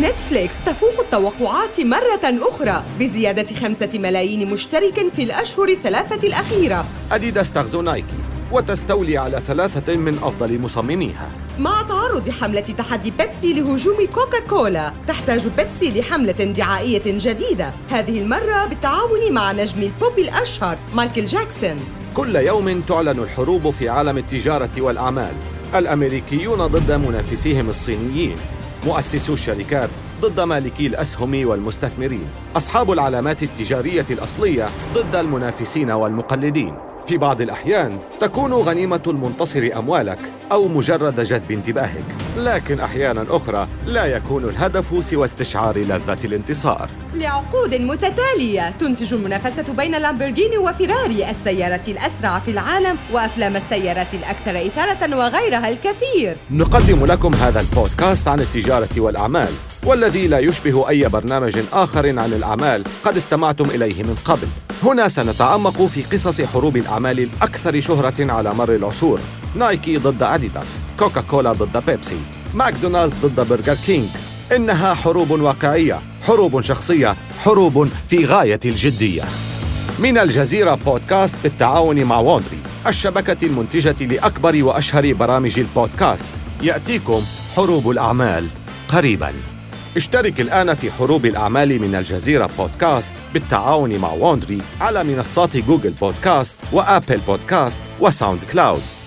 نتفليكس تفوق التوقعات مرة أخرى بزيادة خمسة ملايين مشترك في الأشهر الثلاثة الأخيرة. أديداس تغزو نايكي وتستولي على ثلاثة من أفضل مصمميها مع تعرض حملة تحدي بيبسي لهجوم كوكا كولا تحتاج بيبسي لحملة دعائية جديدة. هذه المرة بالتعاون مع نجم البوب الأشهر مايكل جاكسون. كل يوم تعلن الحروب في عالم التجارة والأعمال. الأمريكيون ضد منافسيهم الصينيين. مؤسسو الشركات ضد مالكي الأسهم والمستثمرين أصحاب العلامات التجارية الأصلية ضد المنافسين والمقلدين. في بعض الأحيان تكون غنيمة المنتصر أموالك أو مجرد جذب انتباهك. لكن أحيانا أخرى لا يكون الهدف سوى استشعار لذة الانتصار. لعقود متتالية تنتج المنافسة بين لامبورغيني وفيراري السيارة الأسرع في العالم وأفلام السيارات الأكثر إثارة وغيرها الكثير. نقدم لكم هذا البودكاست عن التجارة والأعمال والذي لا يشبه أي برنامج آخر عن الأعمال قد استمعتم إليه من قبل. هنا سنتعمق في قصص حروب الأعمال الأكثر شهرة على مر العصور. نايكي ضد أديداس كوكا كولا ضد بيبسي ماكدونالدز ضد برجر كينج إنها حروب واقعية حروب شخصية حروب في غاية الجدية. من الجزيرة بودكاست بالتعاون مع ووندري الشبكة المنتجة لأكبر وأشهر برامج البودكاست. يأتيكم حروب الأعمال قريباً. اشترك الآن في حروب الأعمال من الجزيرة بودكاست بالتعاون مع ووندري على منصات جوجل بودكاست وآبل بودكاست وساوند كلاود.